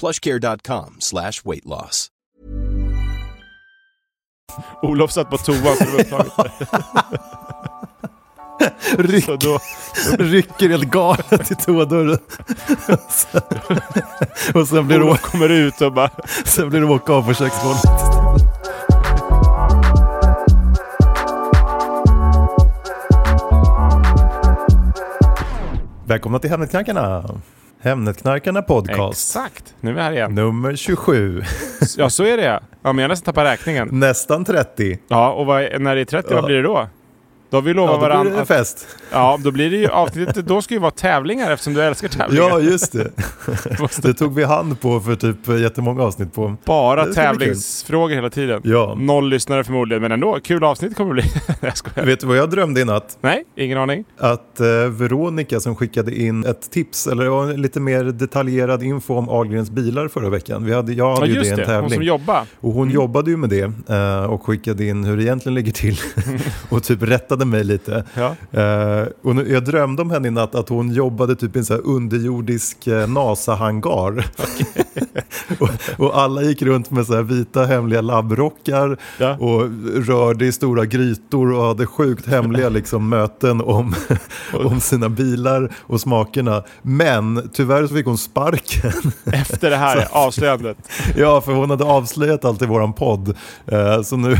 plushcare.com slash weight loss. Olof satt på toa så det var. Ryck, Så då, rycker helt galet i toadörren. Och sen- blir, det, Olof kommer ut och bara sen blir det åka av på köksgolvet. Välkomna till Hemnetknarkarna. Hemnetknarkarna podcast. exakt, nu är vi här igen. Nummer 27. Ja så är det ja. Ja men jag nästan tappat räkningen. Nästan 30. Ja och vad, när det är 30, vad blir det då? Då har vi lovat Ja, då blir varandra det att, fest. Ja, då blir det ju avsnittet, då ska ju vara tävlingar eftersom du älskar tävlingar. Ja, just det. Det tog vi hand på för typ jättemånga avsnitt på. Bara tävlingsfrågor hela tiden. Ja. Noll lyssnare förmodligen, men ändå. Kul avsnitt kommer det bli. Jag skojar. Vet du vad jag drömde i natt? Nej, ingen aning. att eh, Veronica som skickade in ett tips, eller lite mer detaljerad info om Ahlgrens bilar förra veckan. Vi hade, jag Ja hade ju det en det, hon tävling. som jobbar. och hon jobbade ju med det eh, och skickade in hur det egentligen ligger till. och typ rättade mig lite. Ja. Eh, och nu, jag drömde om henne i natt att hon jobbade typ i en så underjordisk eh, NASA-hangar. och, och alla gick runt med så här vita hemliga labbrockar Ja. och rörde i stora grytor och hade sjukt hemliga liksom, möten om, om sina bilar och smakerna. Men tyvärr så fick hon sparken. Efter det här avslöjandet. ja, för hon hade avslöjat allt i våran podd. Eh, så nu,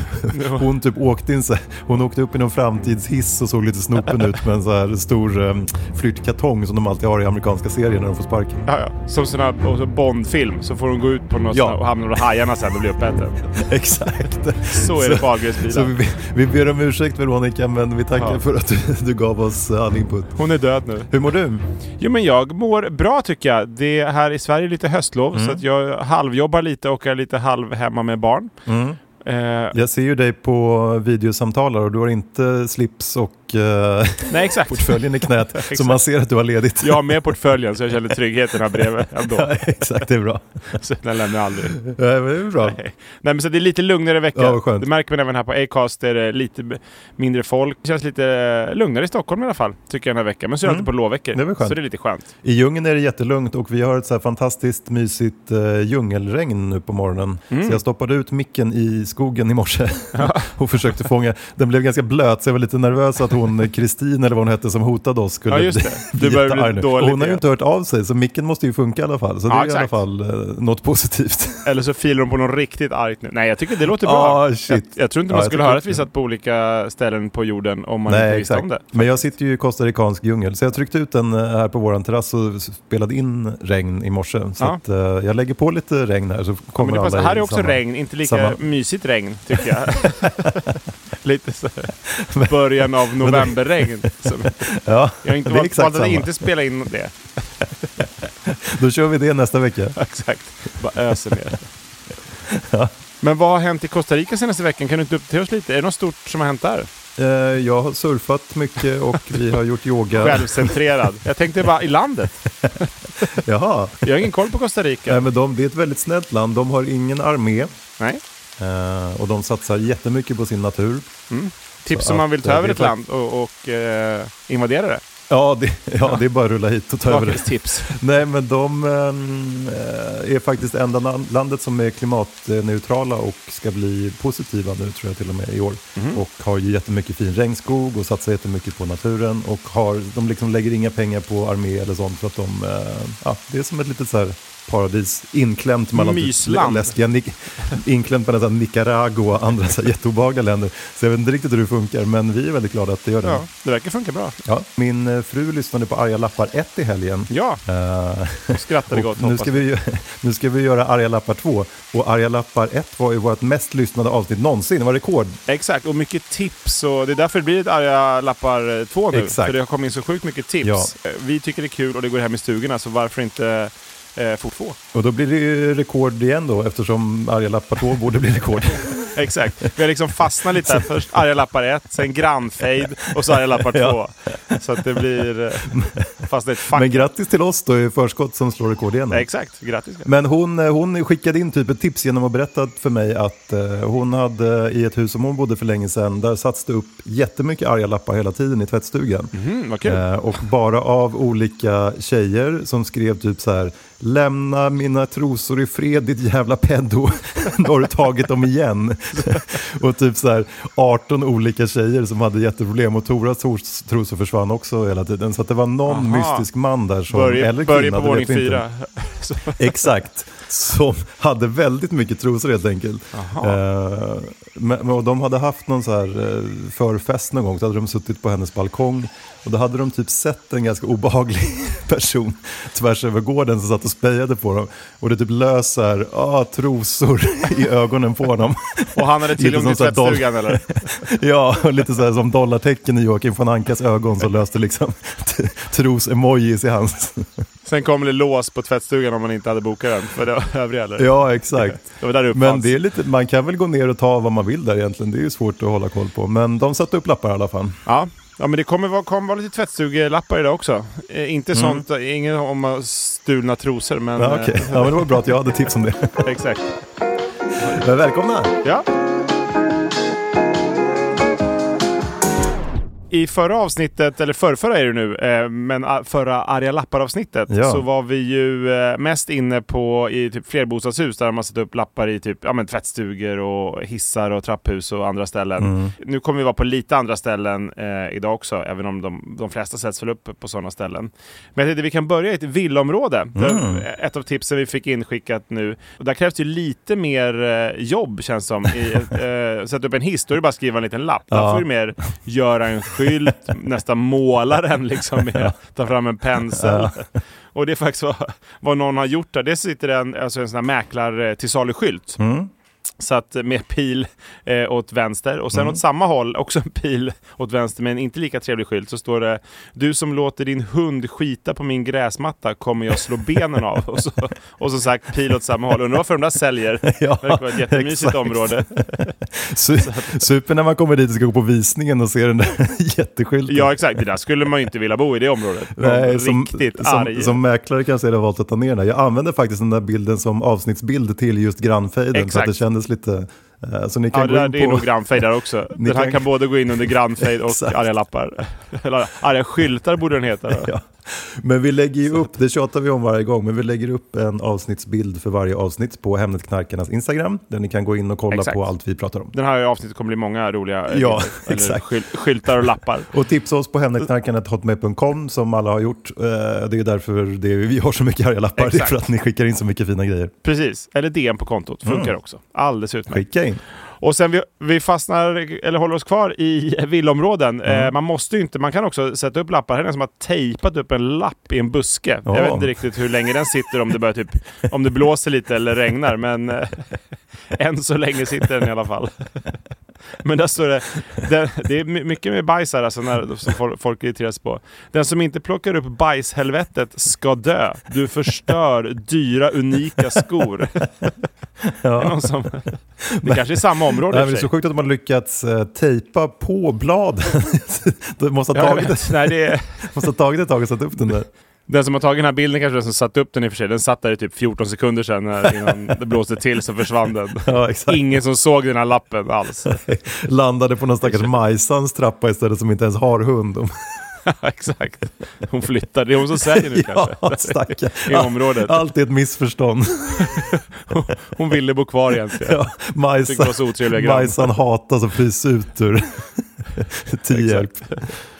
hon typ åkte in, hon åkte upp i någon framtidshiss och såg lite snopen ut med en så här stor um, flyttkartong som de alltid har i amerikanska serier när de får sparken. Ja, ja. Som sån här Bondfilm, så får hon gå ut på något Ja. och hamna med hajarna sen och bli uppäten. Exakt. Så är det på Ahlgrens Så vi, vi ber om ursäkt Veronica, men vi tackar Ja. för att du, du gav oss all input. Hon är död nu. Hur mår du? Jo men jag mår bra tycker jag. Det är här i Sverige lite höstlov Mm. så att jag halvjobbar lite och är lite halv hemma med barn. Mm. Eh, Jag ser ju dig på videosamtal och du har inte slips och eh, nej exakt. portföljen i knät. Så man ser att du har ledigt. Jag har med portföljen så jag känner tryggheten här bredvid ändå. Ja, exakt, det är bra. Så den lämnar jag aldrig. Ja, det är bra. Nej. Nej men så det är lite lugnare vecka. Ja, det märker man även här på Acast. Det är lite mindre folk. Det känns lite eh, lugnare i Stockholm i alla fall. Tycker jag den här veckan. Men så är det Mm. alltid på lovveckor. Det är. Så det är lite skönt. I djungeln är det jättelugnt och vi har ett så här fantastiskt mysigt djungelregn nu på morgonen. Mm. Så jag stoppade ut micken i skogen i morse och försökte fånga. Den blev ganska blöt så jag var lite nervös att hon, Kristin eller vad hon hette som hotade oss skulle Ja, just det. bli Du bli jättearg nu. dålig Och Hon har ju inte hört av sig så micken måste ju funka i alla fall. Så det Ja, är i alla exakt. fall eh, något positivt. Eller så filar de på något riktigt argt nu. Nej jag tycker det låter bra. Ah, shit. Jag, jag tror inte Ja, man jag skulle höra att vi det. satt på olika ställen på jorden om man inte Nej, visste exakt. om det. Men jag sitter ju i costaricansk djungel så jag tryckte ut den eh, här på våran terrass och spelade in regn i morse. Så Ja. att, eh, jag lägger på lite regn här så Men kommer det alla Här är också samma- regn, inte lika samma- mysigt regn tycker jag. Lite så här, början av novemberregn. Ja, jag har inte det är valt, valt att inte spela in det. Då kör vi det nästa vecka. Exakt. Bara öser ner. Men vad har hänt i Costa Rica senaste veckan? Kan du inte uppdatera oss lite? Är det något stort som har hänt där? Eh, Jag har surfat mycket och vi har gjort yoga. Självcentrerad. Jag tänkte bara i landet. Jaha, Jag har ingen koll på Costa Rica. Nej, men de, det är ett väldigt snällt land. De har ingen armé Nej. Eh, och de satsar jättemycket på sin natur. Tips Så om man vill ta eh, över ett land och, och eh, invadera det. Ja, det, ja, det är bara att rulla hit och ta över det. Tips. Nej, men de eh, är faktiskt enda landet som är klimatneutrala och ska bli positiva nu tror jag till och med i år. Mhm. Och har ju jättemycket fin regnskog och satsar jättemycket på naturen och har, de liksom lägger inga pengar på armé eller sånt för att de, eh, ja, det är som ett litet så här paradis inklämt mellan Mysland. läskiga, Ni- inklämt mellan Nicaragua och andra så jätteobehagliga länder. Så jag vet inte riktigt hur det funkar, men vi är väldigt glada att det gör det. Ja, det verkar funka bra. Ja, min eh, fru lyssnade på Arga lappar 1 i helgen. Ja, Eh, skrattade gott nu, ska vi, nu ska vi göra Arga lappar 2. Och Arga lappar 1 var ju vårt mest lyssnade avsnitt någonsin. Det var rekord. Exakt, och mycket tips. Och det är därför det blir ett Arga lappar 2 nu. Exakt. För det har kommit in så sjukt mycket tips. Ja. Eh, Vi tycker det är kul och det går hem i stugorna, så varför inte eh, fort två? Och då blir det ju rekord igen då, eftersom Arga lappar 2 borde bli rekord. Exakt. Vi har liksom fastnat lite där. Först arga lappar 1, sen grannfejd och så arga lappar 2. Ja. Så att det blir... eh, Fast det är ett. Men grattis till oss då i förskott som slår rekord igen. Ja, Exakt, grattis. Men hon, eh, hon skickade in typ ett tips genom att berätta för mig att eh, hon hade i ett hus som hon bodde för länge sedan, där satts det upp jättemycket arga lappar hela tiden i tvättstugan. Mm, vad kul. Och bara av olika tjejer som skrev typ så här Lämna mina trosor i fred ditt jävla peddo. Nu har du tagit dem igen. och typ så här 18 olika tjejer som hade jätteproblem och Toras tros- trosor försvann också hela tiden. Så att det var någon Aha. mystisk man där som, Börje, eller kvinna, på det våning fyra. Exakt, som hade väldigt mycket trosor helt enkelt. Eh, men, men- och de hade haft någon så här eh, förfest någon gång, så hade de suttit på hennes balkong och då hade de typ sett en ganska obehaglig person tvärs över gården som satt och spejade på dem. Och det typ lös så här, ah, trosor i ögonen på honom. Och han hade tillgång till tvättstugan eller? ja, lite så som dollartecken i Joakim von Ankas ögon så löste liksom tros-emojis i hans. Sen kom det lås på tvättstugan om man inte hade bokat den för det övriga eller? Ja, exakt. Det var där det Men det är lite, man kan väl gå ner och ta vad man vill där egentligen. Det är ju svårt att hålla koll på. Men de satte upp lappar i alla fall. Ja. Ja, men det kommer vara, kommer vara lite tvättstugelappar idag också. Eh, inte Mm. sånt, eh, ingen om eh, stulna trosor men... Ja, okej. ja, men det var bra att jag hade tips om det. eh, exakt. Men välkomna! Ja. I förra avsnittet, eller förrförra är det nu, eh, men ah, förra arga lappar-avsnittet Ja. så var vi ju eh, mest inne på i typ flerbostadshus där man satt upp lappar i typ ja, men tvättstugor och hissar och trapphus och andra ställen. Mm. Nu kommer vi vara på lite andra ställen eh, idag också, även om de, de flesta sätts väl upp på sådana ställen. Men jag tänkte vi kan börja i ett villaområde. Där Mm. Ett av tipsen vi fick inskickat nu. Och där krävs det lite mer eh, jobb känns som. I, sätta upp en hiss, då är det bara att skriva en liten lapp. Där Ja. får du mer göra en skylt, nästan måla den liksom med att ta fram en pensel. Och det är faktiskt vad, vad någon har gjort där. Det sitter en, alltså en sån här mäklar eh, till salu-skylt. Mm. Så att med pil eh, åt vänster och sen Mm. åt samma håll också en pil åt vänster med en inte lika trevlig skylt så står det Du som låter din hund skita på min gräsmatta kommer jag slå benen av. Och så, och som sagt pil åt samma håll. Undrar varför de där säljer. Ja, Det verkar vara ett jättemysigt exakt. område. Su- Super när man kommer dit och ska gå på visningen och ser den där jätteskylten. Ja exakt, det där skulle man ju inte vilja bo i det området. Nej, som, Riktigt som, arg. som mäklare kanske jag har valt att ta ner den. Jag använder faktiskt den där bilden som avsnittsbild till just grannfejden. Exakt det kändes lite eh, så ni kan Ja, det, där, det är på... nog grannfejd där också. Den här kan- kan både gå in under grannfejd och Exakt. arga lappar. Eller arga skyltar borde den heta. Ja. Men vi lägger ju upp, det tjatar vi om varje gång, men vi lägger upp en avsnittsbild för varje avsnitt på Hemnet Knarkarnas Instagram. Där ni kan gå in och kolla Exakt. på allt vi pratar om. Den här avsnittet kommer bli många roliga Ja, exakt. Skyl, skyltar och lappar. Och tipsa oss på hemnetknarkarna.hotmail.com som alla har gjort. Eh, Det är därför det, vi har så mycket arga lappar. Det är Exakt. för att ni skickar in så mycket fina grejer. Precis, eller DM på kontot. Funkar också. Alldeles utmärkt. Skicka in. Och sen vi, vi fastnar, eller håller oss kvar i villaområden. Eh, man måste inte, man kan också sätta upp lappar. Här är som har tejpat upp en lapp i en buske. Ja. Jag vet inte riktigt hur länge den sitter, om det börjar typ, om det blåser lite eller regnar. Men eh, än så länge sitter den i alla fall. Men där står det, det, det är my- mycket med bajs här alltså när, som folk, irriteras på. Den som inte plockar upp bajshelvetet ska dö. Du förstör dyra unika skor. Det, är någon som, det kanske är samma område Nej, och det är så sjukt att man lyckats eh, tejpa på bladen. det måste ha, Ja, tagit. Nej, det är, måste ha tagit ett tag att sätta upp den där. Den som har tagit den här bilden kanske den som satt upp den i och för sig. Den satt där i typ 14 sekunder sedan när, innan det blåste till så försvann den. Ja. Ingen som såg den här lappen alls. Landade på någon stackars Majsans trappa istället som inte ens har hund. Exakt. Hon flyttar. Det är hon som säljer nu ja, kanske. I området. Allt är ett missförstånd. Hon ville bo kvar egentligen. Ja, Tyckte det Majsan, var så otrevliga grannar. Majsan hatas och frys ut ur hjälp.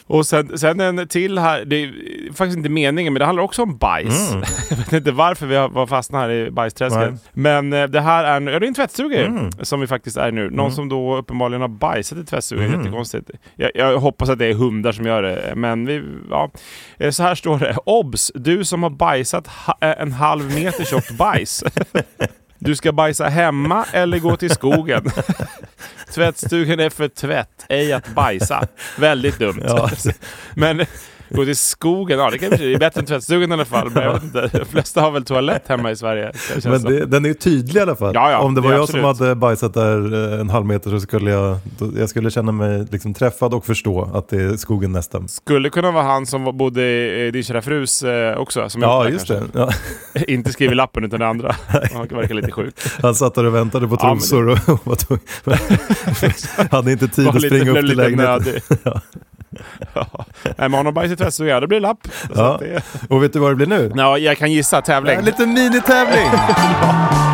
Och sen, sen en till här, det är faktiskt inte meningen men det handlar också om bajs. Mm. Jag vet inte varför vi har var fastnat här i bajsträsket. Nej. Men eh, det här är ja, det är en tvättstuga Mm. som vi faktiskt är nu. Någon som då uppenbarligen har bajsat i tvättstugan, Mm. jättekonstigt. Jag, jag hoppas att det är hundar som gör det, men vi, ja. Eh, Så här står det. Obs! Du som har bajsat ha, eh, en halv meter tjockt bajs. Du ska bajsa hemma eller gå till skogen. Tvättstugan är för tvätt, ej att bajsa. Väldigt dumt. Ja. Men gå till skogen, ja det kanske det är bättre än tvättstugan i alla fall. Men jag vet inte, de flesta har väl toalett hemma i Sverige. det Men det, den är ju tydlig i alla fall. Ja, ja, Om det det var är jag absolut. som hade bajsat där eh, en halv meter så skulle jag, jag skulle känna mig liksom träffad och förstå att det är skogen nästan. Skulle kunna vara han som bodde i din kära frus eh, också. Som Ja, just kanske. det. Ja. Inte skriver lappen utan det andra. Han verkar lite sjuk. Han satt där och väntade på Ja, men trosor och, var tvungen- hade inte tid att springa upp till lägenheten. Ja. Nej, men bajs i tvättstugan, det blir lapp. Ja. det... Och vet du vad det blir nu? ja, jag kan gissa. Tävling. En liten minitävling!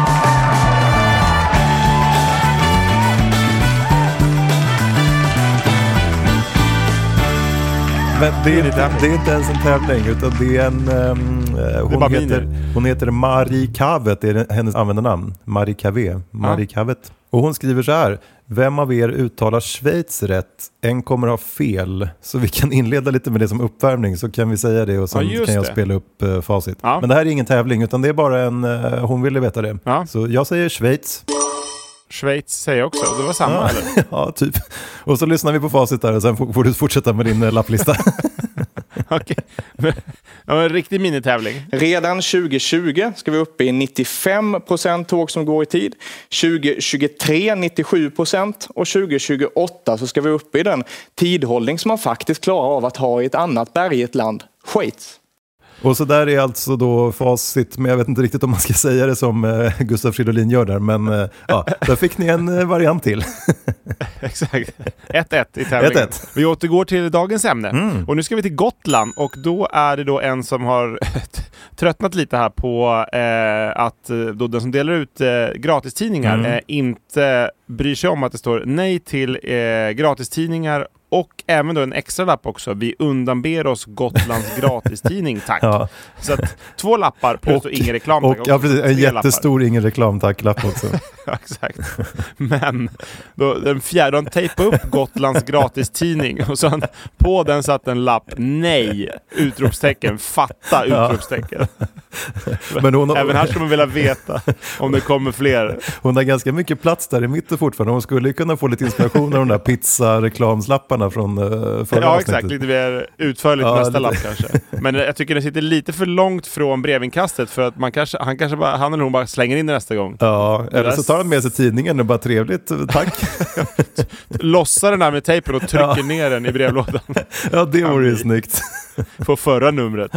Men det är, inte, det är inte ens en tävling utan det är en... ehm, eh, hon, bara heter, hon heter Marie Kavet, det är hennes användarnamn. Marie Kavé. Marie Kavet. Och hon skriver så här. Vem av er uttalar Schweiz rätt? En kommer ha fel. Så vi kan inleda lite med det som uppvärmning så kan vi säga det och sen Ja, kan jag det. spela upp eh, facit. Ja. Men det här är ingen tävling utan det är bara en... eh, hon ville veta det. Ja. Så jag säger Schweiz. Schweiz säger jag också. Det var samma Ja. eller? ja, typ. Och så lyssnar vi på facit där och sen får, får du fortsätta med din eh, lapplista. Okej. Men- Ja, en riktig minitävling. Redan 2020 ska vi uppe i 95 procent tåg som går i tid. 2023 97 procent och 2028 så ska vi upp i den tidhållning som man faktiskt klarar av att ha i ett annat bergigt land, Schweiz och så där är alltså då facit, men jag vet inte riktigt om man ska säga det som eh, Gustav Fridolin gör där, men eh, ja, där fick ni en eh, variant till. Exakt. 1-1 i tävlingen. 1-1. Vi återgår till dagens ämne. Och nu ska vi till Gotland och då är det då en som har tröttnat lite här på eh, att då den som delar ut eh, gratistidningar eh, inte bryr sig om att det står nej till eh, gratistidningar och även då en extra lapp också. Vi undanber oss Gotlands gratistidning, tack. Ja. Så att två lappar plus och, ingen reklam. Och ja, precis, en Tre lappar. jättestor ingen reklam tack-lapp också. Ja, exakt. Men då, den fjärde, han tejpade upp Gotlands gratistidning och sen på den satt en lapp nej! Utropstecken, fatta! Utropstecken. Men hon, Även här har, skulle man vilja veta om det kommer fler. hon har ganska mycket plats där i mitten fortfarande. Hon skulle kunna få lite inspiration av de där pizza-reklamslapparna från uh, förra Ja exakt, lite mer utförligt Ja, nästa lapp kanske. Men jag tycker det sitter lite för långt från brevinkastet för att man kanske, han kanske bara, han eller hon bara slänger in det nästa gång. Ja, eller där så tar han med sig tidningen och bara trevligt, tack. Lossar den där med tejpen och trycker ner den i brevlådan. Ja, det vore ju snyggt. på förra numret.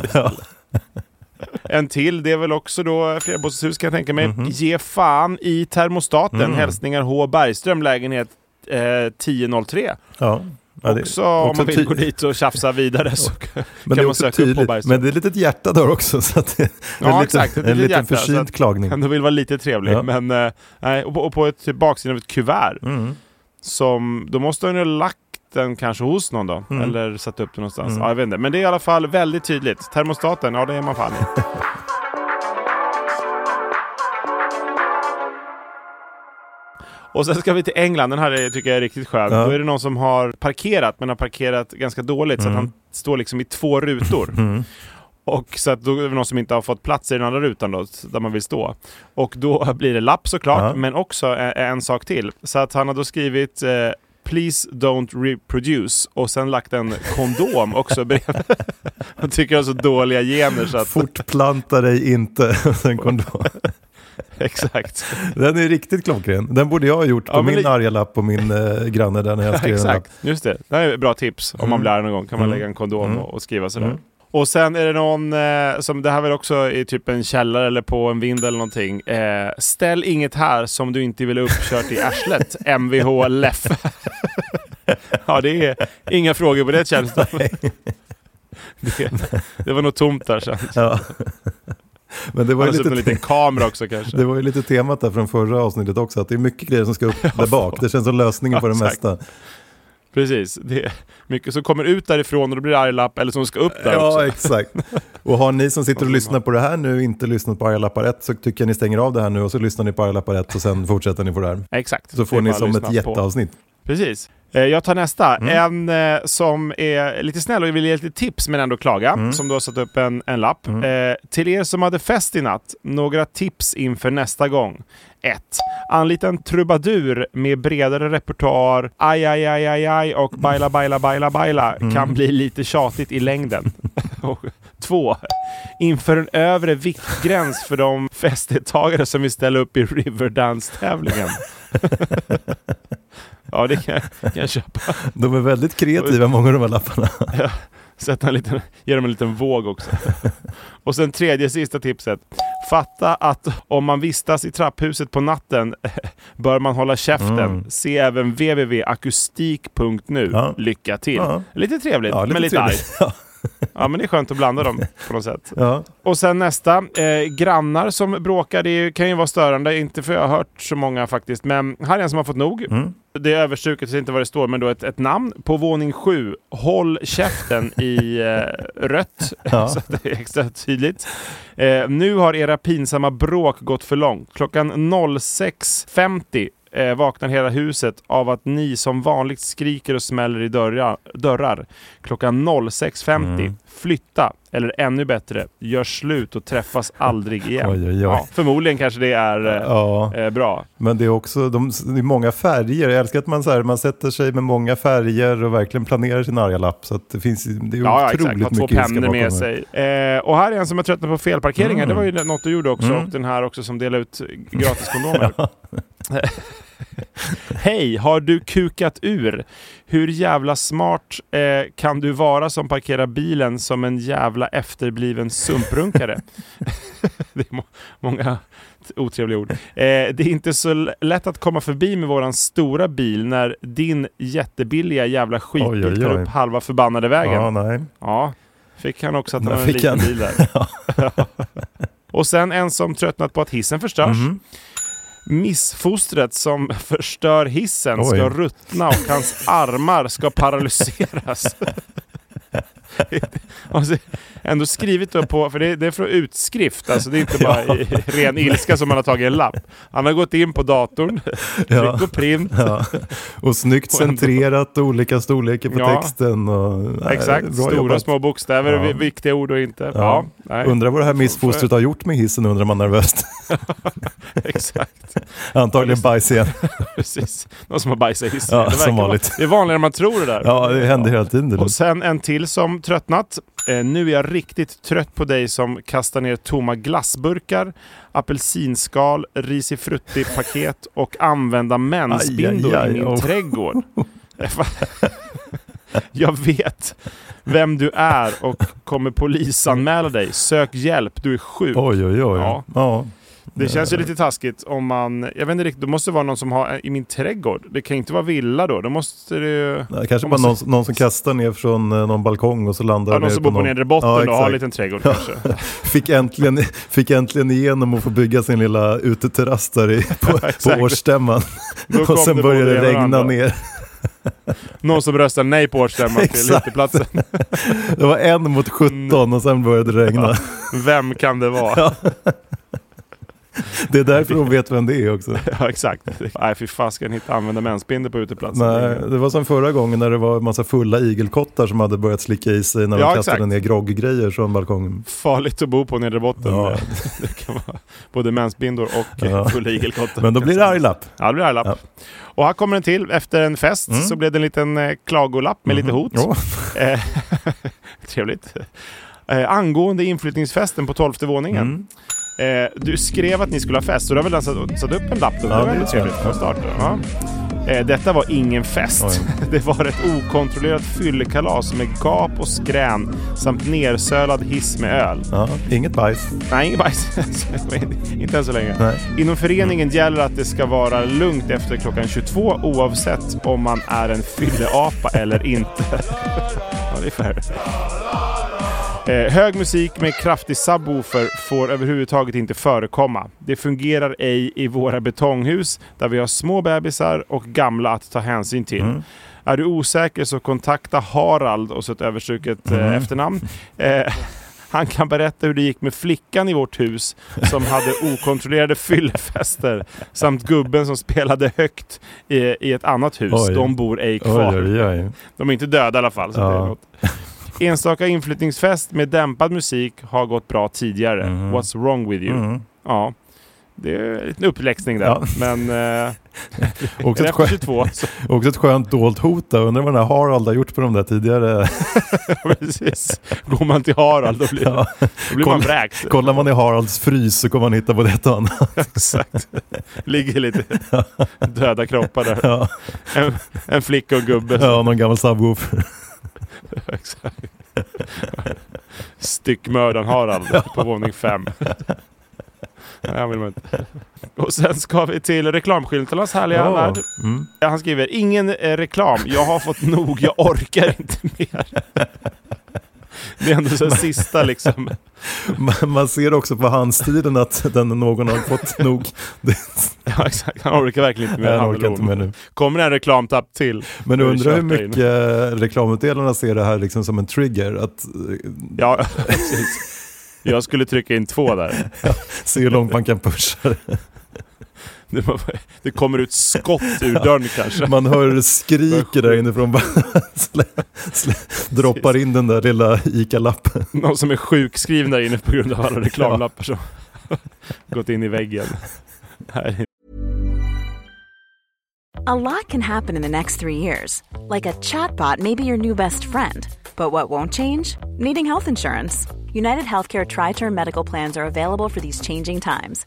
En till, det är väl också då flerbostadshus kan jag tänka mig. Mhm. Ge fan i termostaten. Mm. Hälsningar H. Bergström, lägenhet eh, 1003. Ja. Ja, det- också om man vill gå dit och tjafsa vidare så kan det är man också söka upp på tydligt, Bergström. men det är ett litet hjärta där också. Så att det är Ja, en liten, exakt, ett en litet liten hjärta, försynt klagning. Ändå vill vara lite trevlig. Ja. Men, eh, nej, och, på, och på ett baksidan av ett kuvert. Mm. Som, då måste han ju ha lagt den kanske hos någon då. Mm. Eller satt upp den någonstans. Mm. Ja, jag vet inte. Men det är i alla fall väldigt tydligt. Termostaten, ja det är man fan i. Och sen ska vi till England, den här är- tycker jag är riktigt skön. Ja. Då är det någon som har parkerat, men har parkerat ganska dåligt så att Mm. han står liksom i två rutor. Mm. Och så att då är det någon som inte har fått plats i den andra rutan då, där man vill stå. Och då blir det lapp såklart, Ja. men också en, en sak till. Så att han har då skrivit eh, Please don't reproduce och sen lagt en kondom också bredvid. Han tycker han har så dåliga gener så att... Fortplanta dig inte. Sen kondom. Exakt. Den är riktigt klockren. Den borde jag ha gjort på Ja, min det- arga lapp på min eh, granne där när jag skrev en lapp. Exakt, just det. Det här är ett bra tips. Om man Mm. blir arg någon gång kan man Mm. lägga en kondom Mm. och, och skriva sådär. Mm. Och sen är det någon, eh, som det här väl också i typ en källare eller på en vind eller någonting. Eh, ställ inget här som du inte vill ha uppkört i arslet. Mvh Leff. ja, det är inga frågor på det känns det. det. Det var nog tomt där sen. Ja. Men det var, ju har en lite, liten kamera också kanske. det var ju lite temat där från förra avsnittet också, att det är mycket grejer som ska upp där bak. Det känns som lösningen på det mesta. Precis. Det är mycket som kommer ut därifrån och då blir det arg-lapp, eller som ska upp där Ja, också. exakt. Och har ni som sitter och lyssnar på det här nu inte lyssnat på Arga-lappar 1 så tycker jag ni stänger av det här nu och så lyssnar ni på Arga-lappar 1 och sen fortsätter ni på det här. Exakt. Så får ni som ett lyssna på. Precis. Eh, Jag tar nästa. Mm. En eh, som är lite snäll och vill ge lite tips men ändå klaga. Mm. Som du har satt upp en, en lapp. Eh, till er som hade fest i natt, några tips inför nästa gång. 1. Anlita en trubadur med bredare repertoar. Aj, aj, aj, aj, aj och baila, baila, baila, baila Mm. kan bli lite tjatigt i längden. 2. Inför en övre viktgräns för de festdeltagare som vill ställa upp i Riverdance-tävlingen. ja, det kan jag, kan jag köpa. De är väldigt kreativa, många av de här lapparna. Sätta en liten, ge dem en liten våg också. Och sen tredje sista tipset. Fatta att om man vistas i trapphuset på natten bör man hålla käften. Mm. Se även www.akustik.nu. Ja. Lycka till! Ja. Lite trevligt, Ja, men lite argt. trevligt. Ja. Ja, men det är skönt att blanda dem på något sätt. Ja. Och sen nästa. Eh, grannar som bråkar, det kan ju vara störande. Inte för jag har hört så många faktiskt. Men här är en som har fått nog. Mm. Det är överstruket, så inte vad det står, men då ett, ett namn. På våning sju. Håll käften i eh, rött. Ja. så det är extra tydligt. Eh, nu har era pinsamma bråk gått för långt. Klockan 06.50 eh, vaknar hela huset av att ni som vanligt skriker och smäller i dörrar. dörrar. Klockan 06.50. Mm. Flytta, eller ännu bättre, gör slut och träffas aldrig igen. Oj, oj, oj. Ja, förmodligen kanske det är eh, Ja, eh, bra. men det är också de, det är många färger. Jag älskar att man, så här, man sätter sig med många färger och verkligen planerar sin arga lapp. Så det, finns, det är Ja, ja otroligt två mycket ilska pennor med sig. Eh, och här är en som jag tröttnar på felparkeringar. Mm. Det var ju något du gjorde också. Mm. Och den här också som delar ut gratiskondomer. Hej, har du kukat ur? Hur jävla smart eh, kan du vara som parkerar bilen som en jävla efterbliven sumprunkare? det är må många otrevliga ord. Eh, det är inte så lätt att komma förbi med våran stora bil när din jättebilliga jävla skitbil tar upp halva förbannade vägen. Ja, nej. Ja, fick han också att Där var en liten han. bil där. Och sen en som tröttnat på att hissen förstörs. Mhm. Missfostret som förstör hissen Oj. ska ruttna och hans armar ska paralyseras. Alltså, ändå skrivit då på, för det, det är från utskrift, alltså det är inte bara i ren ilska som man har tagit en lapp. Han har gått in på datorn, Ja. tryck och print. Ja. Och snyggt Och centrerat, olika storlekar på Ja. texten. Och, Exakt, stora jobbat. små bokstäver, Ja. vi- viktiga ord och inte. Ja, Ja. Undrar vad det här missfostret har gjort med hissen undrar man nervöst. exakt. Antagligen bajs igen. Precis. Någon som har bajsat i hissen. Ja, det, som vara- vanligt. det är vanligare än man tror det där. Ja, det händer hela tiden. det. Och sen en till som tröttnat. Eh, nu är jag riktigt trött på dig som kastar ner tomma glassburkar, apelsinskal, risifrutti-paket och använda mensbindor Aj, aj, aj, i min oh. trädgård. jag vet vem du är och kommer polisanmäla dig. Sök hjälp, du är sjuk. Oj, oj, oj. Ja. Ja. Det känns ju lite taskigt om man... Jag vet inte riktigt, det måste vara någon som har i min trädgård. Det kan inte vara villa då. Då måste det. Det kanske bara man någon, någon som kastar ner från eh, någon balkong och så landar Ja, någon som bor på någon- nedre botten Ja, och har en liten trädgård kanske. Fick äntligen, fick äntligen igenom att få bygga sin lilla uteterrass där i, på, på årsstämman. Och sen började det regna ner. Någon som röstar nej på årsstämman till uteplatsen. Det var en mot 17 och sen började det regna. Vem kan det vara? Det är därför de vet vem det är också. Ja, exakt. Nej, fy fasken hitta använda mensbindel på uteplatsen. Nej, det var som förra gången när det var en massa fulla igelkottar som hade börjat slicka i sig när de Ja, kastade exakt. ner grogggrejer från balkongen. Farligt att bo på nedre botten. Ja. Det kan vara både mensbindor och Ja. fulla igelkottar. Men då blir det arglapp. Ja, det blir arglapp. Ja. Och här kommer en till. Efter en fest Mm. så blev det en liten eh, klagolapp med lite hot. Ja. Eh, trevligt. Eh, angående inflyttningsfesten på tolfte våningen. Mm. Eh, du skrev att ni skulle ha fest, så du har väl satt, satt upp en lapp? Ja, det var väldigt trevligt från start. Ja. Eh, detta var ingen fest. Det var ett okontrollerat fyllekalas med gap och skrän samt nersölad hiss med öl. Ja, inget bajs. Nej, inget bajs. Inte än så länge. Nej. Inom föreningen gäller att det ska vara lugnt efter klockan 22 oavsett om man är en fylleapa eller inte. ja, det är fair. Eh, hög musik med kraftig subwoofer får överhuvudtaget inte förekomma. Det fungerar ej i våra betonghus där vi har små bebisar och gamla att ta hänsyn till. Mm. Är du osäker så kontakta Harald och så ett överstruket eh, Mm. efternamn. Eh, han kan berätta hur det gick med flickan i vårt hus som hade okontrollerade fyllefester samt gubben som spelade högt i, i ett annat hus. Oj. De bor ej kvar. oj, oj. De är inte döda i alla fall. Så Ja. det är något. Enstaka inflyttningsfest med dämpad musik har gått bra tidigare. Mhm. What's wrong with you? Mm. Ja, det är en liten uppläxning där. Ja. Men eh, Också, ett skönt, 22 så också ett skönt dolt hot där. Undrar vad den här Harald har gjort på de där tidigare. precis. Går man till Harald då blir, Ja. då blir man Kolla- vräkt. Kollar man i Haralds frys så kommer man hitta både ett och annat. Exakt. Ligger lite döda kroppar där. Ja, En, en flicka och gubbe. ja någon gammal subwoofer. Styckmördaren Harald på våning fem. Nej, han vill man inte. Och sen ska vi till reklamskyltarnas härliga Ja. värld. Mm. Han skriver, ingen eh, reklam, jag har fått nog, jag orkar inte mer. Det är ändå så sista liksom. Man- ser också på handstilen att den någon har fått nog. Ja, exakt. Han orkar verkligen inte mer. han orkar inte mer nu. Kommer det en reklamtapp till? Men det undrar hur kört där mycket reklamutdelarna ser det här liksom som en trigger. Att eh, Ja, precis. Jag skulle trycka in två där. se hur långt man kan pusha det. Det, kommer ut skott ur dörren kanske. Man hör skriker där inifrån. Bara slä, slä, droppar in den där lilla ICA-lappen. Någon som är sjukskriven där inne på grund av alla reklamlappar som gått in i väggen. A lot can happen in the next three years. Like a chatbot may be your new best friend. But what won't change? Needing health insurance. United Healthcare Tri Term Medical Plans are available for these changing times.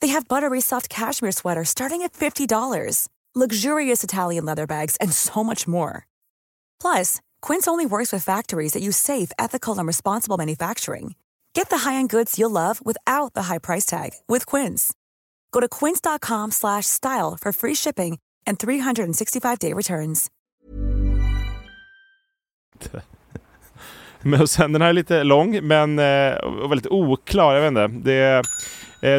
They have buttery soft cashmere sweaters starting at $50, luxurious Italian leather bags, and so much more. Plus, Quince only works with factories that use safe, ethical, and responsible manufacturing. Get the high-end goods you'll love without the high price tag with Quince. Go to quince.com slash style for free shipping and 365-day returns. Men sen, den här är lite lång men eh, och väldigt oklar. Jag vet inte. Det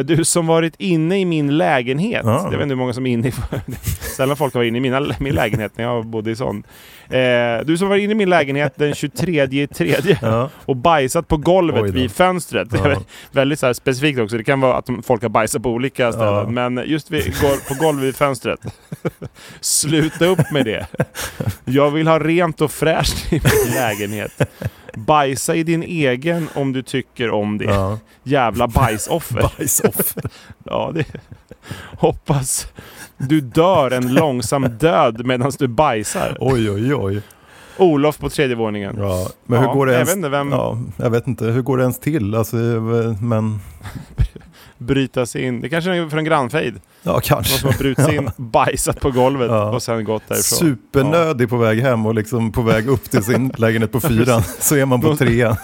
du som varit inne i min lägenhet. Ja. Jag vet inte hur många som är inne i... Sällan folk har varit inne i mina, min lägenhet när jag bodde i sån. Eh, du som var inne i min lägenhet den 23 i tredje Ja. och bajsat på golvet vid fönstret. Ja. väldigt så specifikt också. Det kan vara att folk har bajsat på olika ställen. Ja. Men just vid, på golvet vid fönstret. Sluta upp med det. Jag vill ha rent och fräscht i min lägenhet. Bajsa i din egen om du tycker om det. Ja. Jävla bajsoffer. Bajsoffer. Ja, det... Hoppas du dör en långsam död medan du bajsar. Oj, oj, oj. Olof på tredje våningen. Ja. Men hur Ja, går det jag ens? vet inte vem- Ja, jag vet inte. Hur går det ens till? Alltså, men... Bryta sig in. Det kanske är för en grannfejd. Ja, Någon kanske. som har brutit sig in, bajsat på golvet Ja. och sen gått därifrån. Supernödig på väg hem och liksom på väg upp till sin lägenhet på fyran. Så är man på trean.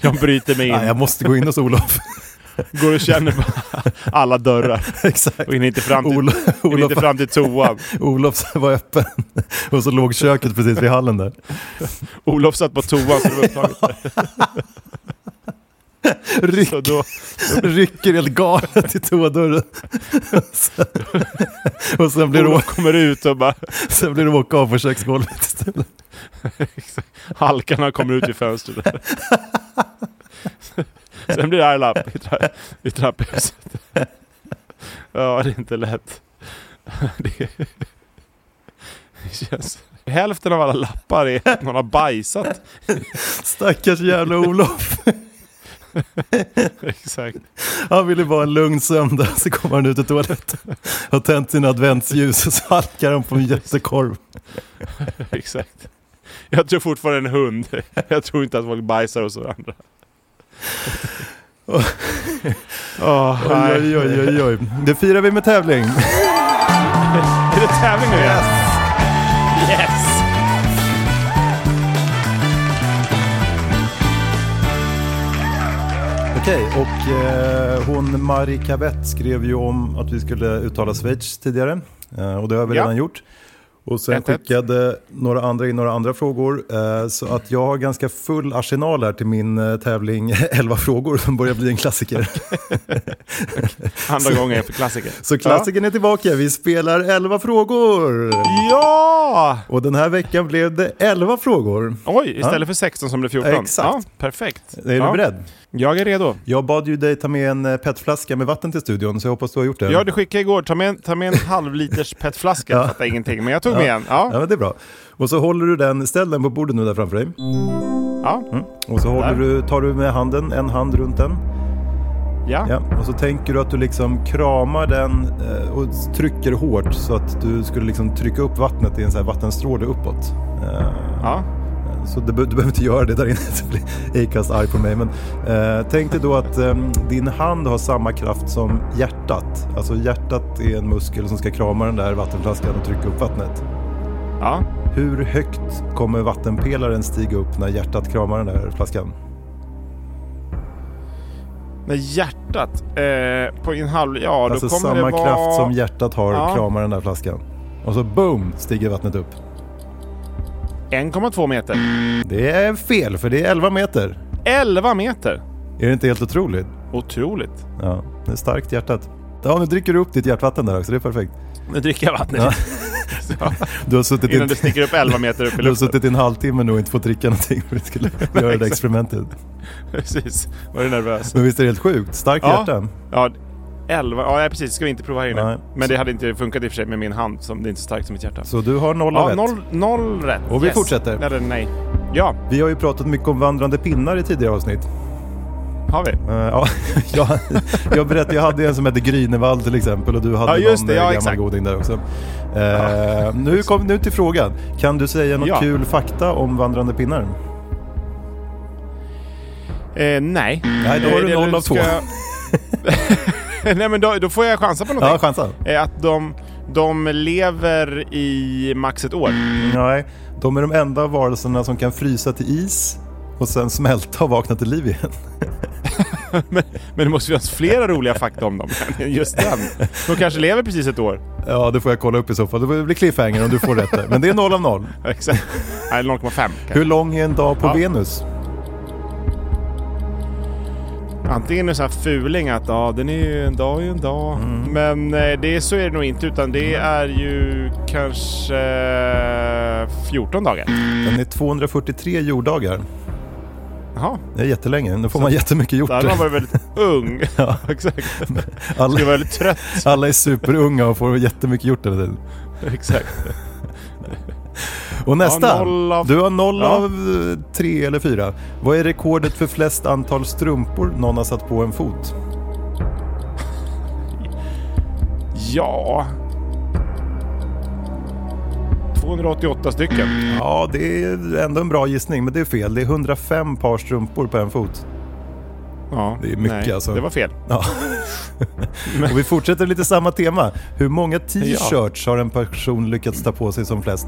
Jag bryter mig in. Nej, jag måste gå in hos Olof. Går och känner på alla dörrar. Exakt. Och hinner inte fram till, Olof, inte Olof, fram till toan. Olof var öppen. Och så låg köket precis vid hallen där. Olof satt på toan så det var upptaget. Ryck, Så då, rycker helt galet i toadörren. och sen blir, Olof kommer ut och bara sen blir det åka av på köksgolvet istället. halkarna kommer ut i fönstret. Sen blir det arg i, tra i trapphuset. Ja, det är inte lätt. Det, det känns... Hälften av alla lappar är att någon har bajsat. Stackars jävla Olof. Exakt. Han ville bara en lugn sömn så kommer han ut ur toaletten. Har tänt sina adventsljus och så halkar han på en jättekorv. Exakt. Jag tror fortfarande en hund. Jag tror inte att folk bajsar hos varandra. Åh, Oj, oj, oj, oj, oj. Det firar vi med tävling. Är det tävling nu igen? Yes! Okej, och eh, hon Marie Cavett skrev ju om att vi skulle uttala Schweiz tidigare. Eh, och det har vi Ja. redan gjort. Och sen skickade några andra in några andra frågor. Eh, så att jag har ganska full arsenal här till min eh, tävling 11 frågor som börjar bli en klassiker. Andra gången för klassiker. Så klassikern är tillbaka, vi spelar 11 frågor! Ja! Och den här veckan blev det 11 frågor. Oj, istället för 16 som blev 14. Exakt. Ja, perfekt. Är ja. du beredd? Jag är redo. Jag bad ju dig ta med en eh, petflaska med vatten till studion, så jag hoppas du har gjort det. Ja, du skickade igår. Ta med, ta med en halvliters petflaska. Jag fattar ingenting, men jag tog med en. Ja, Ja. men det är bra. Och så håller du den, ställ den på bordet nu där framför dig. Ja. Och så håller Där. du, tar du med handen, en hand runt den. Ja. Ja. Och så tänker du att du liksom kramar den eh, och trycker hårt så att du skulle liksom trycka upp vattnet i en sån här vattenstråle uppåt. Eh, ja. Så du, du behöver inte göra det där inne, så blir Acast arg på mig. Men eh, tänk dig då att eh, din hand har samma kraft som hjärtat. Alltså hjärtat är en muskel som ska krama den där vattenflaskan och trycka upp vattnet. ja. Hur högt kommer vattenpelaren stiga upp när hjärtat kramar den där flaskan? När hjärtat eh, på en halv... Ja, alltså då kommer samma det vara... kraft som hjärtat har Ja. kramar den där flaskan. Och så boom stiger vattnet upp. 1,2 meter. Det är fel för det är 11 meter. 11 meter. Är det inte helt otroligt? Otroligt. Ja, det är starkt hjärtat. Ja, nu dricker du upp ditt hjärtvatten där också, det är perfekt. Nu dricker jag vattnet. Ja. Du har suttit, i, Innan det sticker upp 11 meter upp i du har luften. suttit i en halvtimme nu och inte fått dricka någonting för att skulle göra det experimentet. Precis. Var du nervös? Men visst är det helt sjukt? Starkt Ja. hjärta. Ja, 11. Ja, precis. Ska vi inte prova här inne. Nej. Men det hade inte funkat i och för sig med min hand som det är inte så starkt som mitt hjärta. Så du har noll Ja, ett. noll, noll rätt. Och vi fortsätter. Eller nej. Ja, Vi har ju pratat mycket om vandrande pinnar i tidigare avsnitt. har vi. Eh, ja, jag, jag berättade, jag hade en som hette Grynevall till exempel och du hade Ja, någon det, eh, ja, gammal exakt. goding där också. Eh, nu, kom, nu till frågan. Kan du säga något Ja. kul fakta om vandrande pinnar? Eh, nej. Nej, då har du noll av två. nej, men då, då får jag chansa på Ja, någonting. chansa. Eh, att de, de lever i max ett år. Nej, de är de enda varelserna som kan frysa till is och sen smälta och vakna till liv igen. Men det måste finnas flera roliga fakta om dem än just den. De kanske lever precis ett år. Ja, det får jag kolla upp i så fall. Det får bli cliffhanger om du får rätt där. Men det är noll av noll. Exakt. Nej, 0,5 kanske. Hur lång är en dag på Ja. Venus? Antingen en sån här fuling att ja, den är ju en dag är en dag. Mm. Men eh, det, så är det nog inte utan det är ju kanske eh, 14 dagar. Den är 243 jorddagar. Jaha, Det är jättelänge. Nu får man jättemycket gjort. då hade man varit väldigt ung. Ja. Exakt. Alla, vara väldigt trött. alla är superunga och får jättemycket gjort hela tiden. Exakt. Och nästa. Ja, noll av- Du har noll Ja. av eh, tre eller fyra. Vad är rekordet för flest antal strumpor någon har satt på en fot? Ja... 288 stycken. Ja, det är ändå en bra gissning, men det är fel. Det är 105 par strumpor på en fot. Ja, Det är mycket, nej, alltså. Det var fel. Ja. och vi fortsätter lite samma tema. Hur många t-shirts har en person lyckats ta på sig som flest?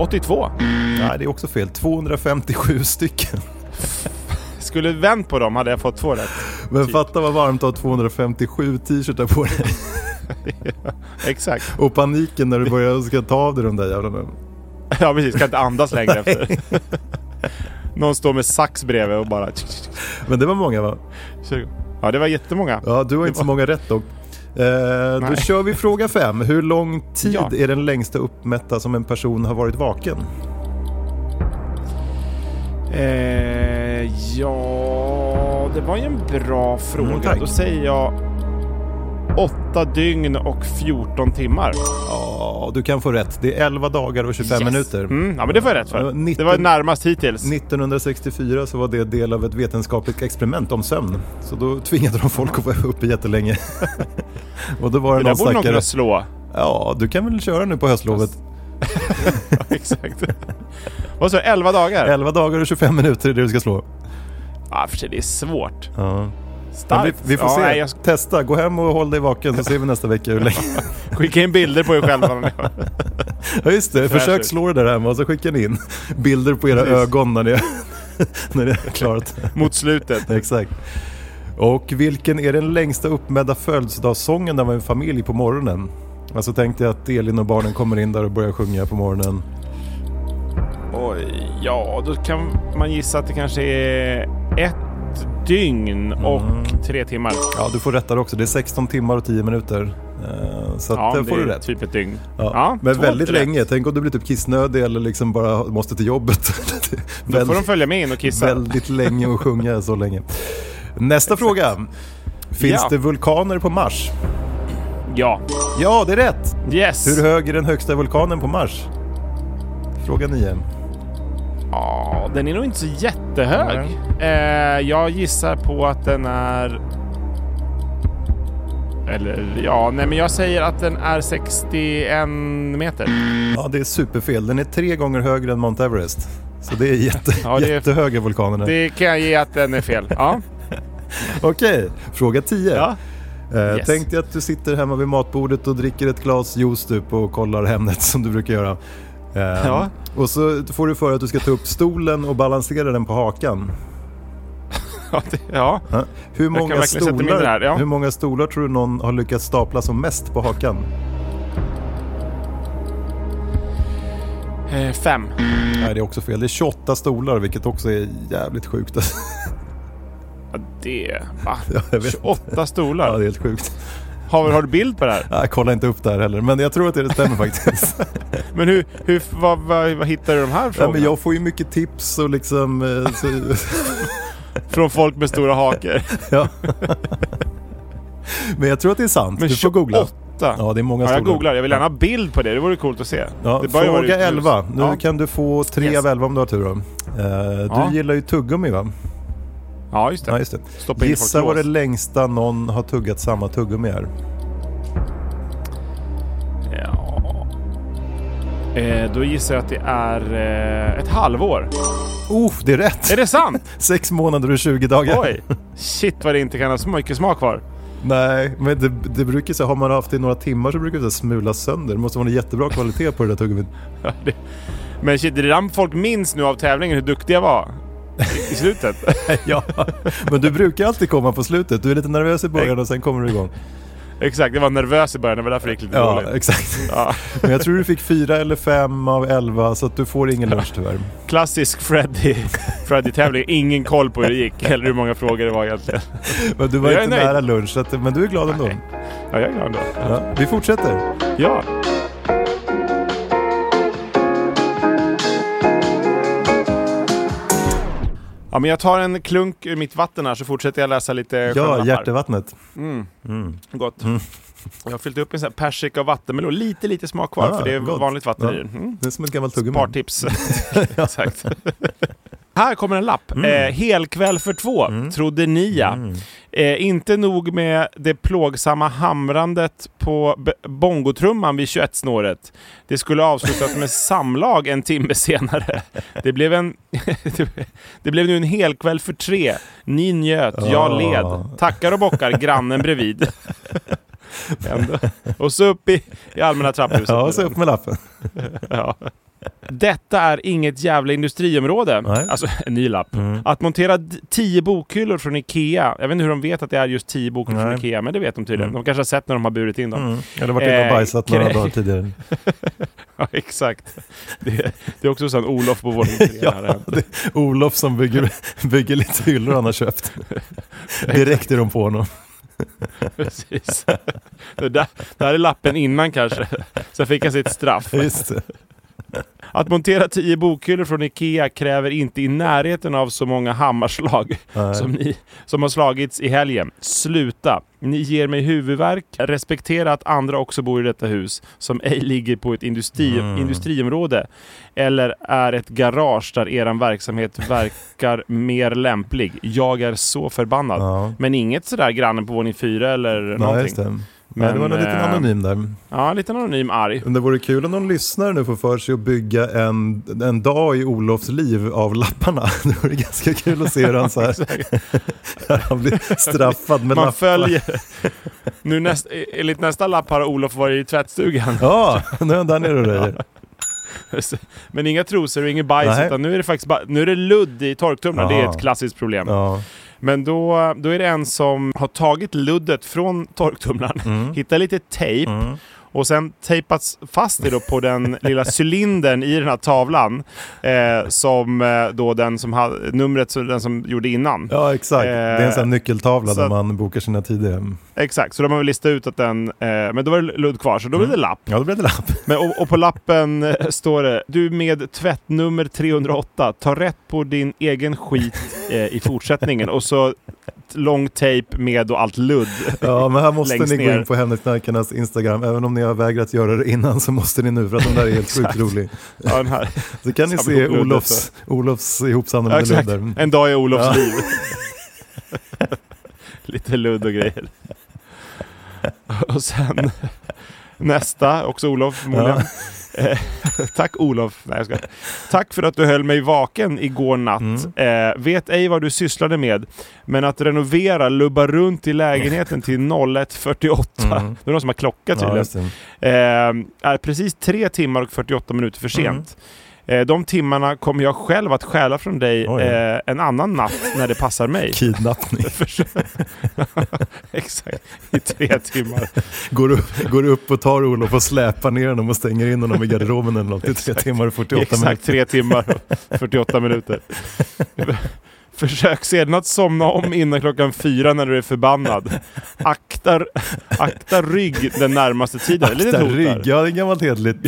82. Nej, det är också fel. 257 stycken. Skulle vänt på dem hade jag fått två rätt. Men Typ. fatta vad varmt att ha 257 t-shirtar på dig. Exakt. Och paniken när du börjar ska ta av dig de där jävlarna. Ja precis, kan inte andas längre efter. Någon står med sax bredvid och bara... Men det var många va? Ja det var jättemånga. Ja, du har inte så många rätt dock. Eh, då kör vi fråga fem. Hur lång tid Ja. är den längsta uppmätta som en person har varit vaken? Eh, ja, det var ju en bra fråga. Mm, tack. Då säger jag 8 dygn och 14 timmar. Ja, du kan få rätt. Det är 11 dagar och 25 Yes. minuter. Mm, ja men det får jag rätt för. 19 Det var närmast hittills. 1964 så var det del av ett vetenskapligt experiment om sömn. Så då tvingade de folk att vara uppe jättelänge. och då var det, Det där någon borde någon slå. Ja, du kan väl köra nu på höstlovet. Ja, exakt. Vad sa du? 11 dagar? 11 dagar och 25 minuter är det du ska slå. Ja, för sig det är svårt. Ja. Vi, vi får ja, se. nej, jag Testa, gå hem och håll dig vaken så ser vi nästa vecka hur länge. skicka in bilder på er själva. Ja just det, försök slå det där hemma och så skickar ni in bilder på era Precis. ögon när det, när det är klart. Mot slutet. Exakt. Och vilken är den längsta uppmätta födelsedagssången när man är en familj på morgonen? Alltså tänk dig att Elin och barnen kommer in där och börjar sjunga på morgonen. Oj, ja då kan man gissa att det kanske är ett dygn och tre timmar. Ja, du får rätta det också. Det är 16 timmar och 10 minuter. Eh, Så Ja, det får du rätt. typ ett dygn. Ja. Ja, Men väldigt rätt. länge. Tänk om du blir typ kissnödig eller liksom bara måste till jobbet. Då får de följa med in och kissa. väldigt länge och sjunga så länge. Nästa fråga. Finns Ja. det vulkaner på Mars? Ja. Ja, det är rätt! Yes. Hur hög är den högsta vulkanen på Mars? Fråga 9. Ja, den är nog inte så jättehög. Eh, jag gissar på att den är... Eller ja, nej men jag säger att den är 61 meter. Ja, det är superfel. Den är tre gånger högre än Mount Everest. Så det är jätte, Ja, det är- jättehöga vulkanerna. Det kan jag ge att den är fel. Ja. Okej, fråga 10. ja. Eh, Yes. Tänk dig att du sitter hemma vid matbordet och dricker ett glas juice typ och kollar Hemnet som du brukar göra. Eh, Ja. Och så får du för att du ska ta upp stolen och balansera den på hakan. Ja, det, ja. Ja. Hur, många stolar, här, ja. hur många stolar tror du någon har lyckats stapla som mest på hakan? Eh, fem. Nej, det är också fel. Det är 28 stolar, vilket också är jävligt sjukt. Ja, det... Va? Ja, jag vet 28 stolar? Ja, det är helt sjukt. Har, har du bild på det här? Jag kollar inte upp det här heller, men jag tror att det stämmer faktiskt. Men hur, hur, vad, vad, vad hittar du de här ja, frågorna? men jag får ju mycket tips och liksom... eh, Så, Från folk med stora hakor? ja. Men jag tror att det är sant. Men du får googla. 28? Ja, det är många Ja, jag googlar. Jag vill gärna ha bild på det. Det vore coolt att se. Ja, fråga utomhus. 11. Nu Ja. kan du få 3 Yes. av 11 om du har tur då. Ja. Du gillar ju tuggummi va? Ja, just det. Ja, just det. Gissa vad det längsta någon har tuggat samma tuggummi är. Ja. Eh, då gissar jag att det är eh, ett halvår. Oh, det är rätt! Är det sant? 6 månader och 20 dagar. Oj! Shit vad det inte kan ha så mycket smak kvar. Nej, men det, det brukar så har man haft det i några timmar så brukar det smulas sönder. Det måste vara en jättebra kvalitet på det där tuggummit. Men shit, det är det folk minns nu av tävlingen hur duktig jag var. I, slutet. ja, men du brukar alltid komma på slutet. Du är lite nervös i början och sen kommer du igång. Exakt, jag var nervös i början. Det var därför det gick lite Ja, dåligt. exakt. Ja. Men jag tror du fick fyra eller fem av elva så att du får ingen lunch tyvärr. Klassisk Freddy, Freddy-tävling. Ingen koll på hur det gick eller hur många frågor det var egentligen. Men du var Jag inte nära lunch, men du är glad ändå. Nej. Ja, jag är glad ändå. Ja, vi fortsätter. Ja. Ja, men jag tar en klunk ur mitt vatten här så fortsätter jag läsa lite Ja, hjärtevattnet. Mm. Mm. Gott. Jag har fyllt upp en sån här persika och vattenmelon. Lite, lite smak kvar Ah, för det är gott. vanligt vatten Ja. i den. Mm. Det är som ett gammalt tuggummi. Spartips. Exakt. Här kommer en lapp. Eh, helkväll för två, trodde ni ja. Eh, inte nog med det plågsamma hamrandet på bongotrumman vid 21-snåret. Det skulle avslutas med samlag en timme senare. Det blev, en det blev nu en helkväll för tre. Ni njöt, jag Ah. led. Tackar och bockar grannen bredvid. Ändå. Och så upp i, i allmänna trapphuset. Ja, så upp med lappen. Ja. Detta är inget jävla industriområde. Nej. Alltså en ny lapp. Att montera tio bokhyllor från Ikea. Jag vet inte hur de vet att det är just tio bokhyllor från. Ikea, men det vet de tydligen. De kanske har sett när de har burit in dem. Mm. Eller varit inne och Eh, bajsat några dagar tidigare. Ja, exakt. Det, det är också sån Olof på våning Ja, det är Olof som bygger, bygger lite hyllor han har köpt. Direkt är de på honom. Precis. Det, där, det här är lappen innan kanske. Sen fick han sitt straff. Just det. Att montera tio bokhyllor från Ikea kräver inte i närheten av så många hammarslag Nej. som, ni, som har slagits i helgen. Sluta! Ni ger mig huvudvärk. Respektera att andra också bor i detta hus som ej ligger på ett industri, Mm. industriområde eller är ett garage där eran verksamhet verkar mer lämplig. Jag är så förbannad. Ja. Men inget sådär grannen på våning fyra eller Nej, någonting. Men, det var en liten eh, anonym där. Ja, en liten anonym arg. Men det vore kul om någon lyssnare nu får för sig att bygga en, en dag i Olofs liv av lapparna. Det vore ganska kul att se hur han, så här, han blir straffad med Man lappar. följer... Nu näst, enligt nästa lapp har Olof varit i tvättstugan. Ja, nu är han där nere och röjer. Men inga trosor och inget bajs, Nej. utan nu är det faktiskt nu är det ludd i torktumlaren. Det är ett klassiskt problem. Ja. Men då, då är det en som har tagit luddet från torktumlaren, Mm. hittat lite tejp och sen tejpats fast det då på den lilla cylindern i den här tavlan eh, som eh, då den som hade, numret som den som gjorde innan. ja, exakt. Det är en sån här nyckeltavla så där man bokar sina tider. Exakt, så de har väl listat ut att den, eh, men då var det ludd kvar, så då blev det lapp. Ja, då blev det lapp. Men, och, och på lappen eh, står det Du med tvättnummer 308, ta rätt på din egen skit eh, i fortsättningen. Och så lång tejp med och allt ludd. Ja, men här måste ni gå ner. in på Hemnetknarkarnas Instagram. Även om ni har vägrat göra det innan så måste ni nu för att den där är helt sjukt rolig. Ja, den här. Så kan ni se Olofs, Olofs Ja, ihopsamlade exakt. ludder. En dag i Olofs Ja. liv. Lite ludd och grejer. Och sen nästa, också Olof förmodligen. Eh, tack Olof. Nej, jag ska. Tack för att du höll mig vaken igår natt. Mm. Eh, vet ej vad du sysslade med, men att renovera, lubba runt i lägenheten till 01.48. Mm. Det är någon som har klockat Ja, tydligen. det. eh, är precis 3 timmar och 48 minuter för Mm. sent. Eh, de timmarna kommer jag själv att stjäla från dig eh, en annan natt när det passar mig. Kidnappning. Exakt, i tre timmar. Går upp, går upp och tar Olof och släpar ner honom och stänger in honom i garderoben eller något i tre timmar och 48 Exakt minuter. tre timmar och 48 minuter. Försök sedan att somna om innan klockan fyra när du är förbannad. Akta, akta rygg den närmaste tiden. Akta rygg, ja det är gammalt hederligt.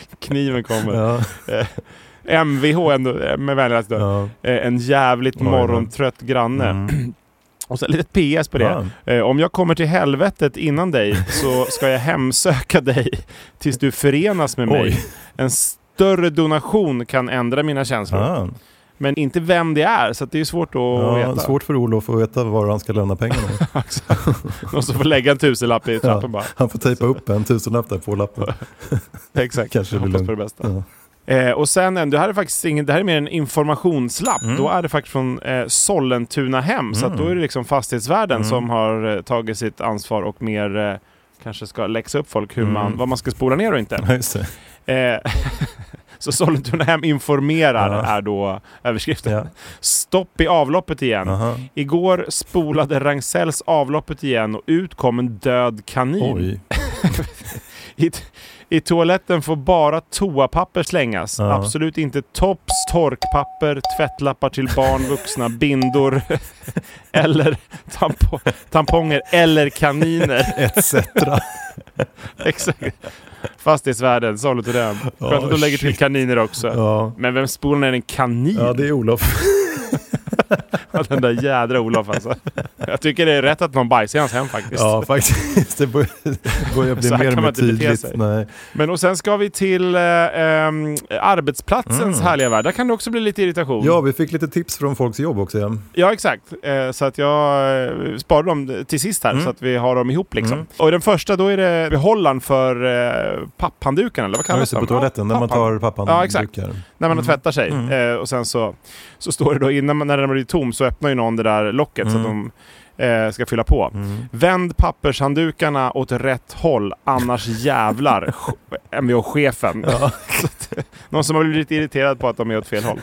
Eh, Kniven kommer. ja, MVH ändå, eh, med vänligast då. ja. Eh, En jävligt Oj, morgontrött granne. Mm. Och så ett PS på det. Eh, om jag kommer till helvetet innan dig så ska jag hemsöka dig tills du förenas med mig. Oj. En större donation kan ändra mina känslor. Ah. Men inte vem det är, så det är svårt att Ja, veta. svårt för Olof att veta var han ska lämna pengarna. Någon som får lägga en tusenlapp i trappen bara. Han får tejpa upp en tusenlapp där på lappen. Exakt, Kanske hoppas på det bästa. Ja. Eh, och sen, en- det här är faktiskt ingen, det här är mer en informationslapp. Mm. Då är det faktiskt från eh, Sollentuna hem. Så att då är det liksom fastighetsvärden Mm. som har eh, tagit sitt ansvar och mer eh, kanske ska läxa upp folk hur Mm. man, vad man ska spola ner och inte. Ja. Eh, så Sollentuna hem informerar Ja. är då överskriften. Ja. Stopp i avloppet igen. Aha. Igår spolade Ragn-Sells avloppet igen och ut kom en död kanin. I, I toaletten får bara toapapper slängas. Ja. Absolut inte tops, torkpapper, tvättlappar till barn, vuxna, bindor eller tampo tamponger eller kaniner. Etc. Exakt. Fastighetsvärden, Sollentuna. Skönt Ja, att de lägger till kaniner också. Ja. Men vem spolar ner en kanin? ja, det är Olof. Den där jädra Olof alltså. Jag tycker det är rätt att någon bajsar i hans hem faktiskt. Ja, faktiskt. Det börjar, bli mer och man mer tydligt. Nej. Men och sen ska vi till eh, arbetsplatsens Mm. härliga värld. Där kan det också bli lite irritation. Ja, vi fick lite tips från folks jobb också. Ja. Ja, exakt. Eh, så att jag eh, sparade dem till sist här Mm. så att vi har dem ihop liksom. Mm. Och i den första då är det behållaren för eh, papphanddukarna, eller vad Ja, kallas det, de? på toaletten när man tar pappan Ja, exakt. När man Mm. tvättar sig. Mm. Eh, och sen så, så står det då innan man, när den blir tom så öppnar ju någon det där locket så att Mm. de eh, ska fylla på. Mm. Vänd pappershanddukarna åt rätt håll, annars jävlar. Mvh-chefen. Ja. Någon som har blivit irriterad på att de är åt fel håll.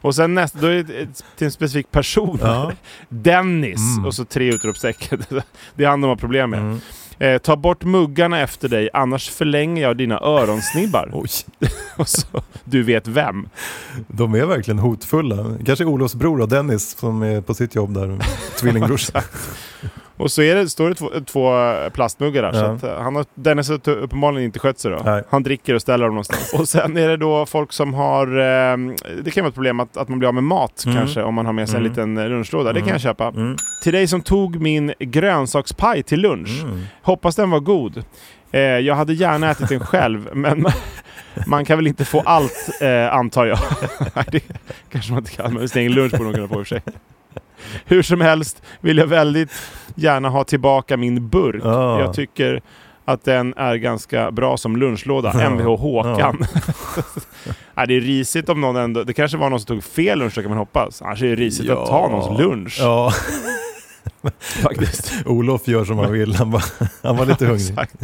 Och sen nästa, då är det till en specifik person. Ja. Dennis! Mm. Och så tre utropstecken. Det är han de har problem med. Eh, ta bort muggarna efter dig, annars förlänger jag dina öronsnibbar. Oj, Och så, du vet vem. de är verkligen hotfulla. Kanske Olofs bror då, Dennis som är på sitt jobb där. Tvillingbrorsa. Och så är det, står det två, två plastmuggar där. Så Ja. att, eh, han har, Dennis har uppenbarligen inte skött sig då. Nej. Han dricker och ställer dem någonstans. och sen är det då folk som har... Eh, det kan vara ett problem att, att man blir av med mat Mm. kanske om man har med sig en Mm. liten eh, lunchlåda. Det kan Mm. jag köpa. Mm. Till dig som tog min grönsakspaj till lunch. Mm. Hoppas den var god. Eh, jag hade gärna ätit den själv, men man kan väl inte få allt, eh, antar jag. Nej, det kanske man inte kan, men sin egen lunch borde man kunna få i och för sig. Hur som helst vill jag väldigt gärna ha tillbaka min burk. Ja. Jag tycker att den är ganska bra som lunchlåda. Mvh Håkan. Nej, det är risigt om någon ändå... Det kanske var någon som tog fel lunch, kan man hoppas. Annars är det risigt att ta någons lunch. Ja, Faktiskt. Olof gör som han vill. Han var, han var lite hungrig. Exakt.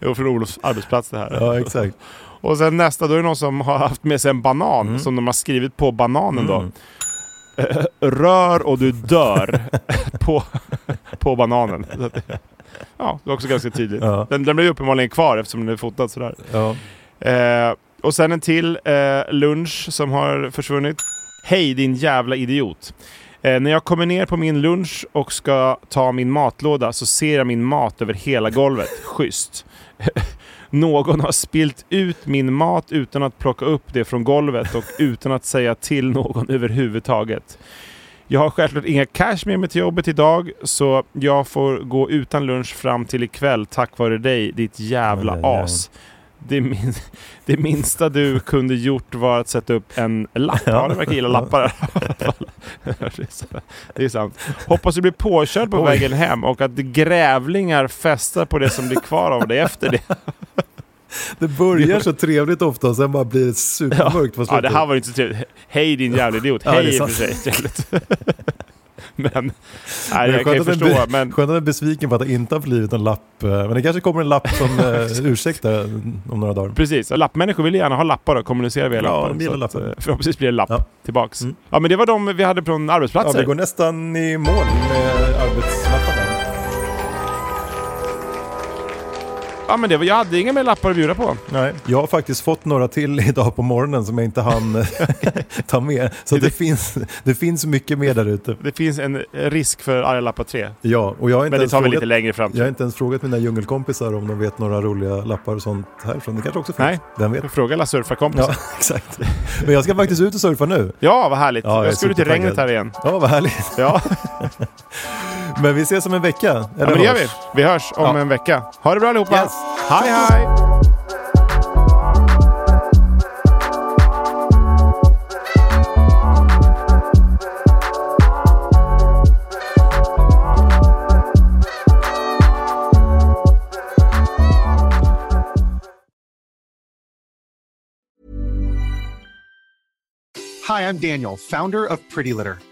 Jo, från Olofs arbetsplats det här. Ja, exakt. Och sen nästa, då är det någon som har haft med sig en banan Mm. som de har skrivit på bananen då. Mm. Eh, Rör och du dör på, på bananen. Att Ja, det var också ganska tydligt. Ja. Den, den blev uppenbarligen kvar eftersom den är fotad sådär. Ja. Eh, och sen en till eh, lunch som har försvunnit. Hej din jävla idiot. Eh, när jag kommer ner på min lunch och ska ta min matlåda så ser jag min mat över hela golvet. Schysst. Någon har spilt ut min mat utan att plocka upp det från golvet och utan att säga till någon överhuvudtaget. Jag har självklart inga cash med mig till jobbet idag så jag får gå utan lunch fram till ikväll tack vare dig, ditt jävla as. Det, min, det minsta du kunde gjort var att sätta upp en lapp. Ja, det verkar gilla lappar. det är sant. Hoppas du blir påkörd på Oj. vägen hem och att grävlingar festar på det som blir kvar av dig efter det. Det börjar så trevligt ofta sen bara blir det supermörkt på Ja, slutet. det här var inte så trevligt. Hej din jävla idiot. Ja, Hej i och för sig. Men, nej, det jag kan ju förstå. be- Men Skönt att den är besviken på att han inte har blivit en lapp. eh, Men det kanske kommer en lapp som eh, ursäktar om några dagar. Precis, och lappmänniskor vill gärna ha lappar och kommunicera via Ja, lappar. de gillar Så att, lappar. eh, Förhoppningsvis blir det lapp Ja. tillbaks. Mm. Ja men det var de vi hade från Ja, arbetsplatser. vi går nästan i mål med arbetslapparna. Ja men det var, jag hade inga mer lappar att bjuda på. Nej, jag har faktiskt fått några till idag på morgonen som jag inte hann eh, ta med. Så det finns, det finns mycket mer där ute. Det finns en risk för arga lappar 3. Ja, och jag har inte Men det tar vi frågat, lite längre fram. jag har inte ens frågat mina djungelkompisar om de vet några roliga lappar och sånt härifrån. Det kanske också finns. Nej. Vem vet? Fråga alla surfarkompisar. Ja, exakt. Men jag ska faktiskt ut och surfa nu. Ja, vad härligt. Ja, jag jag ska ut i regnet här igen. Ja, vad härligt. Ja, Men vi ses om en vecka. ja Eller men det gör vi. hörs. Vi hörs om Ja. en vecka. Ha det bra allihopa. Yes. Hej hej! Hi, I'm Daniel, founder of Pretty Litter.